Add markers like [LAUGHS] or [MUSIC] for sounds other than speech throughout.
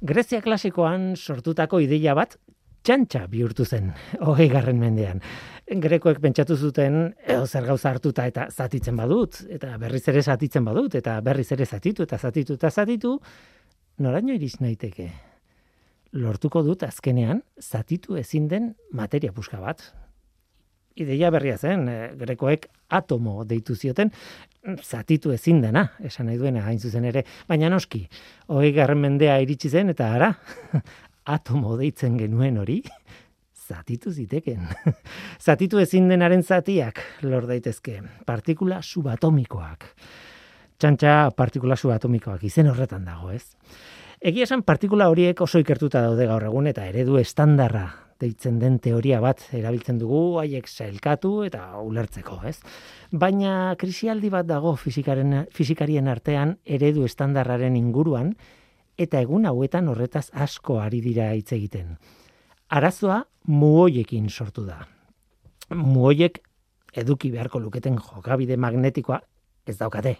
Grezia klasikoan sortutako ideia bat txantxa bihurtu zen, [LAUGHS] hogei garren mendean. Grekoek pentsatu zuten, edo zer gauza hartuta eta zatitzen badut, eta berriz ere zatitzen badut, eta berriz ere zatitu, eta zatitu, eta zatitu, noraino iriz naiteke? Lortuko dut azkenean, zatitu ezin den materia puska bat. Ideia berria zen, e, grekoek atomo deitu zioten, zatitu ezin dena, esan nahi duena hain zuzen ere, baina noski, hogei garren mendea iritsi zen, eta ara, [LAUGHS] atomo deitzen genuen hori, [LAUGHS] zatitu ziteken. [LAUGHS] zatitu ezin denaren zatiak lor daitezke, partikula subatomikoak. Txantxa partikula subatomikoak izen horretan dago, ez? Egia esan partikula horiek oso ikertuta daude gaur egun eta eredu estandarra deitzen den teoria bat erabiltzen dugu haiek sailkatu eta ulertzeko, ez? Baina krisialdi bat dago fizikaren fizikarien artean eredu estandarraren inguruan eta egun hauetan horretaz asko ari dira hitz egiten. Arazoa muoiekin sortu da. Muoiek eduki beharko luketen jokabide magnetikoa ez daukate,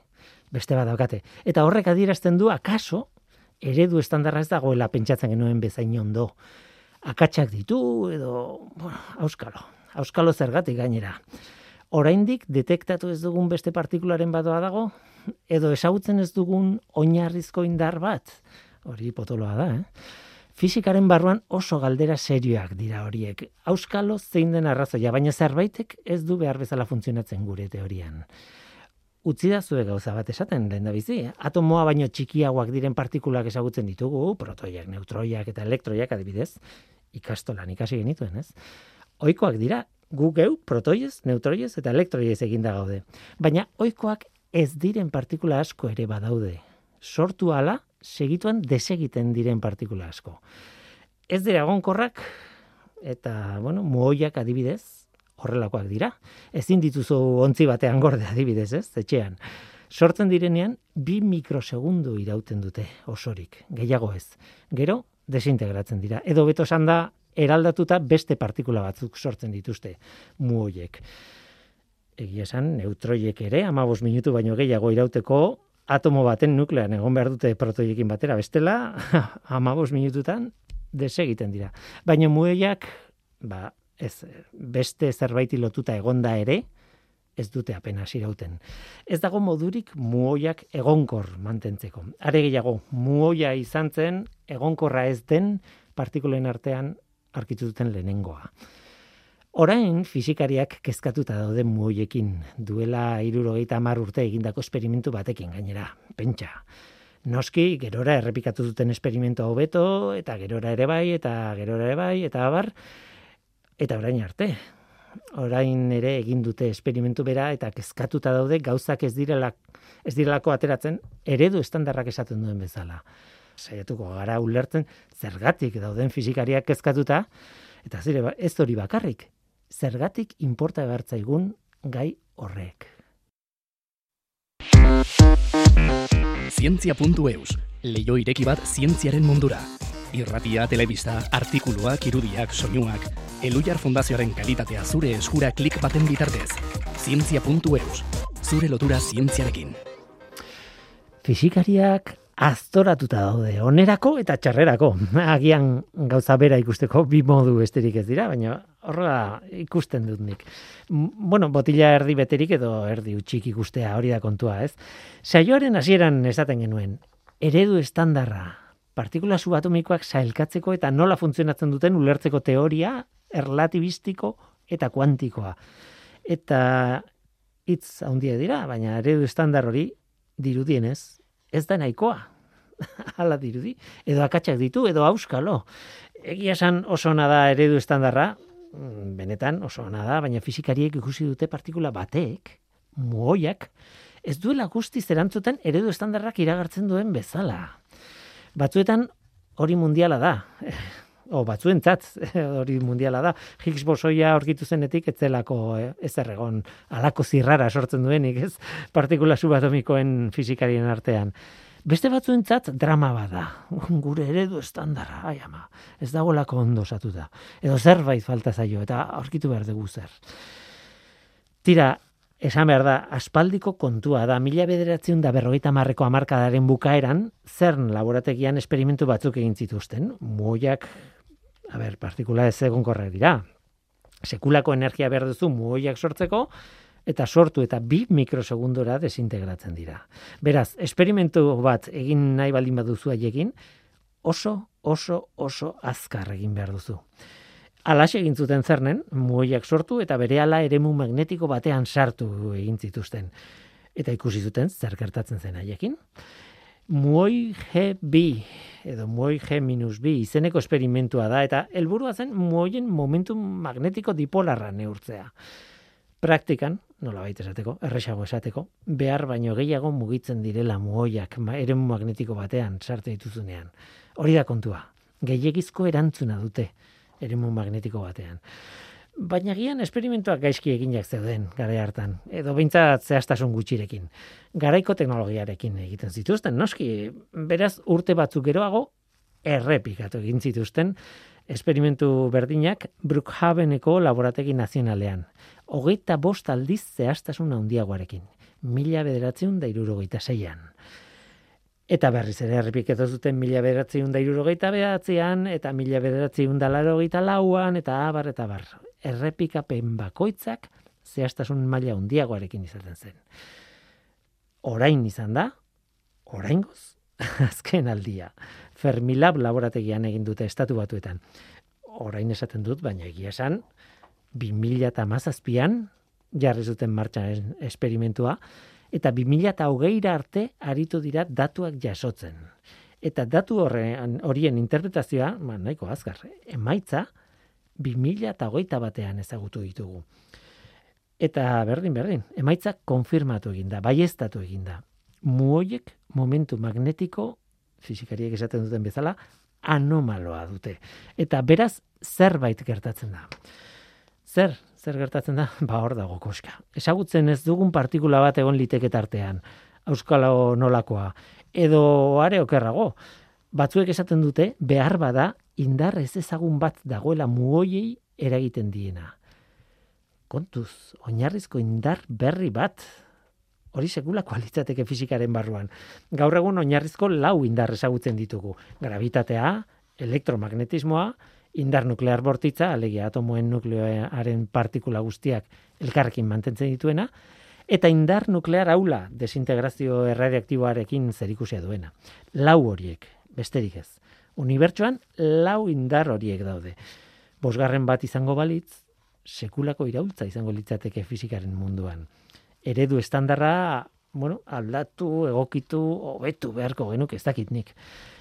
beste bat daukate. Eta horrek adierazten du akaso eredu estandarra ez dagoela pentsatzen genuen bezain ondo. Akatsak ditu edo, bueno, auskalo, auskalo zergatik gainera. Oraindik detektatu ez dugun beste partikularen badoa dago, edo esagutzen ez dugun oinarrizko indar bat, hori potoloa da, eh? Fizikaren barruan oso galdera serioak dira horiek. Auskalo zein den arrazoia, baina zerbaitek ez du behar bezala funtzionatzen gure teorian. Utzi da zuek gauza bat esaten, lehen da bizi. Eh? Atomoa baino txikiagoak diren partikulak ezagutzen ditugu, protoiak, neutroiak eta elektroiak adibidez, ikastolan ikasi genituen, ez? Oikoak dira, gu geu, protoiez, neutroiez eta elektroiez eginda gaude. Baina oikoak ez diren partikula asko ere badaude. Sortu ala, segituan desegiten diren partikula asko. Ez dira egonkorrak eta bueno, muoiak adibidez, horrelakoak dira. Ezin dituzu ontzi batean gorde adibidez, ez? Etxean. Sortzen direnean bi mikrosegundu irauten dute osorik, gehiago ez. Gero desintegratzen dira. Edo beto esan da eraldatuta beste partikula batzuk sortzen dituzte muoiek. Egia esan, neutroiek ere, amabos minutu baino gehiago irauteko, atomo baten nuklean egon behar dute protoiekin batera, bestela, [LAUGHS] amabos minututan, desegiten dira. Baina mueiak, ba, ez, beste zerbaiti lotuta egonda ere, ez dute apenas irauten. Ez dago modurik muoiak egonkor mantentzeko. Are gehiago, muoia izan zen egonkorra ez den partikulen artean arkitu duten lehenengoa. Orain fizikariak kezkatuta daude muoiekin duela irurogeita hamar urte egindako esperimentu batekin gainera, pentsa. Noski, gerora errepikatu duten esperimentu hobeto eta gerora ere bai, eta gerora ere bai, eta abar, eta orain arte. Orain ere egin dute esperimentu bera eta kezkatuta daude gauzak ez direla ez direlako ateratzen eredu estandarrak esaten duen bezala. Saiatuko gara ulertzen zergatik dauden fizikariak kezkatuta eta zire ba, ez hori bakarrik zergatik inporta egartzaigun gai horrek. Zientzia.eus, leio ireki bat zientziaren mundura. Irratia, telebista, artikuluak, irudiak, soinuak, Elujar Fundazioaren kalitatea zure eskura klik baten bitartez. Zientzia.eus, zure lotura zientziarekin. Fisikariak aztoratuta daude, onerako eta txarrerako. [LAUGHS] Agian gauza bera ikusteko bi modu besterik ez dira, baina horrela ikusten dut nik. Bueno, botila erdi beterik edo erdi utxik ikustea hori da kontua, ez? Saioaren hasieran esaten genuen, eredu estandarra, partikula subatomikoak sailkatzeko eta nola funtzionatzen duten ulertzeko teoria erlatibistiko eta kuantikoa. Eta hitz handia dira, baina eredu estandar hori dirudienez ez da nahikoa. [LAUGHS] Hala dirudi. Edo akatsak ditu, edo auskalo. Egia esan oso da eredu estandarra, mm, benetan oso da, baina fizikariek ikusi dute partikula batek, muoiak, ez duela guzti zerantzuten eredu estandarrak iragartzen duen bezala. Batzuetan hori mundiala da. [LAUGHS] O batzuentzat [LAUGHS] hori mundiala da. Higgs bosoia aurkitu zenetik etzelako eh, ez erregon alako zirrara sortzen duenik, ez? [LAUGHS] Partikula subatomikoen fizikarien artean. Beste batzuentzat drama bada. Gure eredu estandarra, ai ama. Ez dago lako ondo da. Edo zerbait falta zaio eta aurkitu behar dugu zer. Tira, Esan behar da, aspaldiko kontua da, mila bederatzen da berrogeita marreko amarkadaren bukaeran, CERN laborategian esperimentu batzuk egin zituzten. Muoiak, a ber, partikula ez egon dira. Sekulako energia behar duzu muoiak sortzeko, eta sortu eta bi mikrosegundora desintegratzen dira. Beraz, esperimentu bat egin nahi baldin baduzu egin, oso, oso, oso azkar egin behar duzu. Alas egin zuten zernen, muoiak sortu eta berehala eremu magnetiko batean sartu egin zituzten. Eta ikusi zuten zer gertatzen zen haiekin. Muoi G2 edo muoi G-B izeneko esperimentua da eta helburua zen muoien momentu magnetiko dipolarra neurtzea. Praktikan, nola baita esateko, erresago esateko, behar baino gehiago mugitzen direla muoiak eremu magnetiko batean sarte dituzunean. Hori da kontua. Gehiegizko erantzuna dute eremu magnetiko batean. Baina gian esperimentuak gaizki eginak zeuden gara hartan, edo behintzat zehaztasun gutxirekin. Garaiko teknologiarekin egiten zituzten, noski, beraz urte batzuk geroago, errepikatu egin zituzten, esperimentu berdinak Brookhaveneko laborategi nazionalean. Hogeita bost aldiz zehaztasun handiagoarekin. Mila bederatzen da irurogeita zeian. Eta berriz ere errepiketu zuten mila bederatziun da irurogeita behatzean, eta mila bederatziun da larogeita lauan, eta abar, eta bar. Errepikapen bakoitzak zehaztasun maila hundiagoarekin izaten zen. Orain izan da, orain goz, [LAUGHS] azken aldia. Fermilab laborategian egin dute estatu batuetan. Orain esaten dut, baina egia esan, 2000 eta mazazpian, jarri zuten martxan esperimentua, eta 2008 arte aritu dira datuak jasotzen. Eta datu horren, horien interpretazioa, ma, nahiko azkar, emaitza 2008 batean ezagutu ditugu. Eta berdin, berdin, emaitza konfirmatu eginda, baiestatu eginda. Muoiek momentu magnetiko, fizikariek esaten duten bezala, anomaloa dute. Eta beraz, zerbait gertatzen da. Zer, zer gertatzen da? [LAUGHS] Ba, hor dago koska. Ezagutzen ez dugun partikula bat egon liteke tartean. Euskalo nolakoa. Edo are okerrago. Batzuek esaten dute, behar bada, indar ez ezagun bat dagoela muoiei eragiten diena. Kontuz, oinarrizko indar berri bat, hori sekula kualitzateke fizikaren barruan. Gaur egun oinarrizko lau indar ezagutzen ditugu. Gravitatea, elektromagnetismoa, indar nuklear bortitza, alegia atomoen nuklearen partikula guztiak elkarrekin mantentzen dituena, eta indar nuklear aula desintegrazio erradiaktiboarekin zerikusia duena. Lau horiek, besterik ez. Unibertsuan lau indar horiek daude. Bosgarren bat izango balitz, sekulako iraultza izango litzateke fizikaren munduan. Eredu estandarra, bueno, aldatu, egokitu, hobetu beharko genuk ez dakitnik.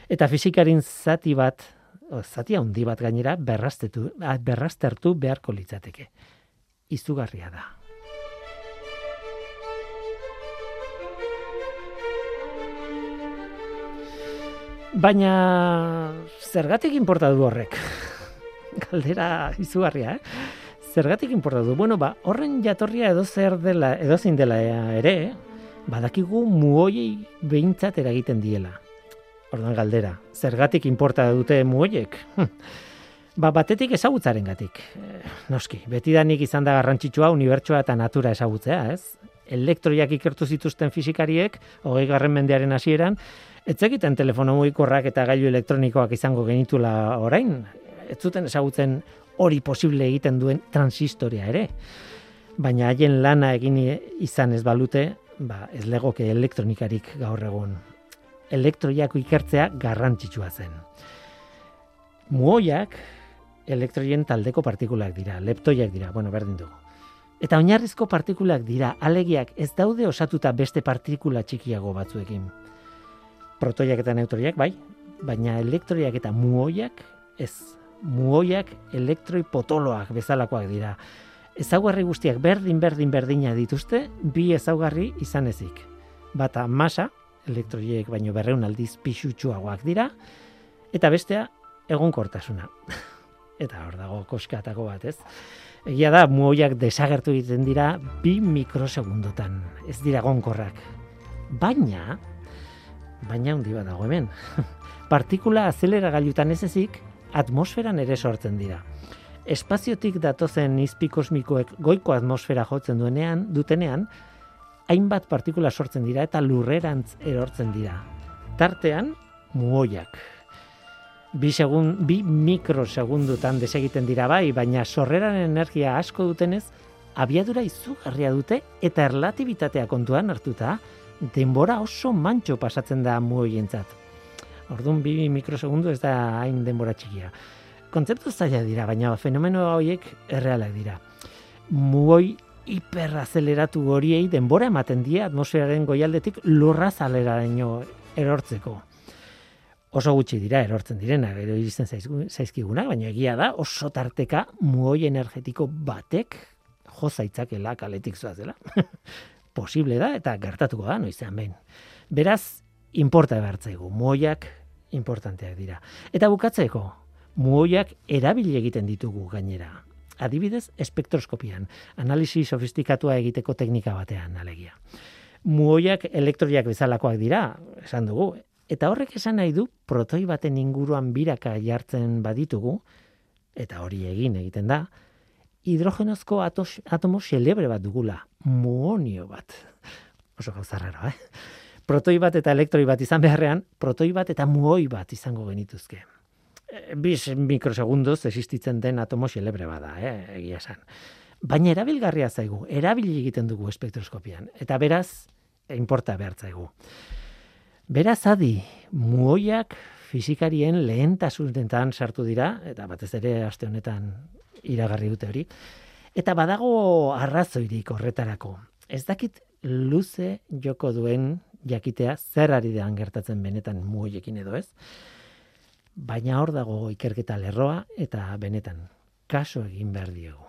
Eta fizikarin zati bat zati handi bat gainera berrastetu, berrastertu beharko litzateke. Izugarria da. Baina zergatik inporta du horrek? [LAUGHS] Galdera izugarria, eh? Zergatik inporta du? Bueno, ba, horren jatorria edo zer dela, edo zein dela ere, badakigu muoiei behintzat eragiten diela. Ordan galdera, zergatik inporta dute muoiek? Hm. Ba, batetik ezagutzaren gatik. Eh, noski, betidanik izan da garrantzitsua unibertsoa eta natura ezagutzea, ez? Elektroiak ikertu zituzten fizikariek, hogei garren mendearen hasieran, ez egiten telefono mugikorrak eta gailu elektronikoak izango genitula orain, ez zuten ezagutzen hori posible egiten duen transistoria ere. Baina haien lana egin izan ez balute, ba, ez legoke elektronikarik gaur egun elektroiako ikertzea garrantzitsua zen. Muoiak elektroien taldeko partikulak dira, leptoiak dira, bueno, berdin dugu. Eta oinarrizko partikulak dira, alegiak ez daude osatuta beste partikula txikiago batzuekin. Protoiak eta neutroiak, bai, baina elektroiak eta muoiak ez. Muoiak elektroi potoloak bezalakoak dira. Ezaugarri guztiak berdin berdin berdina dituzte, bi ezaugarri izan ezik. Bata masa, elektroiek baino berreun aldiz pixutsuagoak dira, eta bestea egonkortasuna. [LAUGHS] eta hor dago koskatako bat, ez? Egia da, muoiak desagertu egiten dira bi mikrosegundotan, ez dira egonkorrak. Baina, baina hundi bat dago hemen, [LAUGHS] partikula azelera gailutan ez ezik, atmosferan ere sortzen dira. espaziotik datozen izpi kosmikoek goiko atmosfera jotzen duenean, dutenean, hainbat partikula sortzen dira eta lurrerantz erortzen dira. Tartean, muoiak. Bi, segun, bi mikrosegundutan desegiten dira bai, baina sorreran energia asko dutenez, abiadura izugarria dute eta erlatibitatea kontuan hartuta, denbora oso mantxo pasatzen da muoientzat. Orduan bi mikrosegundu ez da hain denbora txikia. Kontzeptu zaila dira, baina fenomeno horiek errealak dira. Muoi hiperazeleratu horiei denbora ematen die atmosferaren goialdetik lurra zaleraino erortzeko. Oso gutxi dira erortzen direna, gero iristen zaizkiguna, baina egia da oso tarteka muoi energetiko batek jo zaitzakela kaletik zoazela. [LAUGHS] Posible da eta gertatuko da noizean behin. Beraz, importa behartzaigu, muoiak importanteak dira. Eta bukatzeko, muoiak erabili egiten ditugu gainera. Adibidez, espektroskopian, analisi sofistikatua egiteko teknika batean alegia. Muoiak elektroiak bezalakoak dira, esan dugu, eta horrek esan nahi du protoi baten inguruan biraka jartzen baditugu, eta hori egin egiten da, hidrogenozko atos, atomo xelebre bat dugula, muonio bat. Oso gauza raro, eh? Protoi bat eta elektroi bat izan beharrean, protoi bat eta muoi bat izango genituzke. Eh, bis mikrosegundoz existitzen den atomo xelebre bada, eh, egia esan. Baina erabilgarria zaigu, erabili egiten dugu espektroskopian. Eta beraz, importa behartzaigu. Beraz adi, muoiak fizikarien lehentasunetan sartu dira, eta batez ere aste honetan iragarri dute hori, eta badago arrazoirik horretarako. Ez dakit luze joko duen jakitea zer ari dean gertatzen benetan muoiekin edo ez, baina hor dago ikerketa lerroa eta benetan kaso egin behar diegu.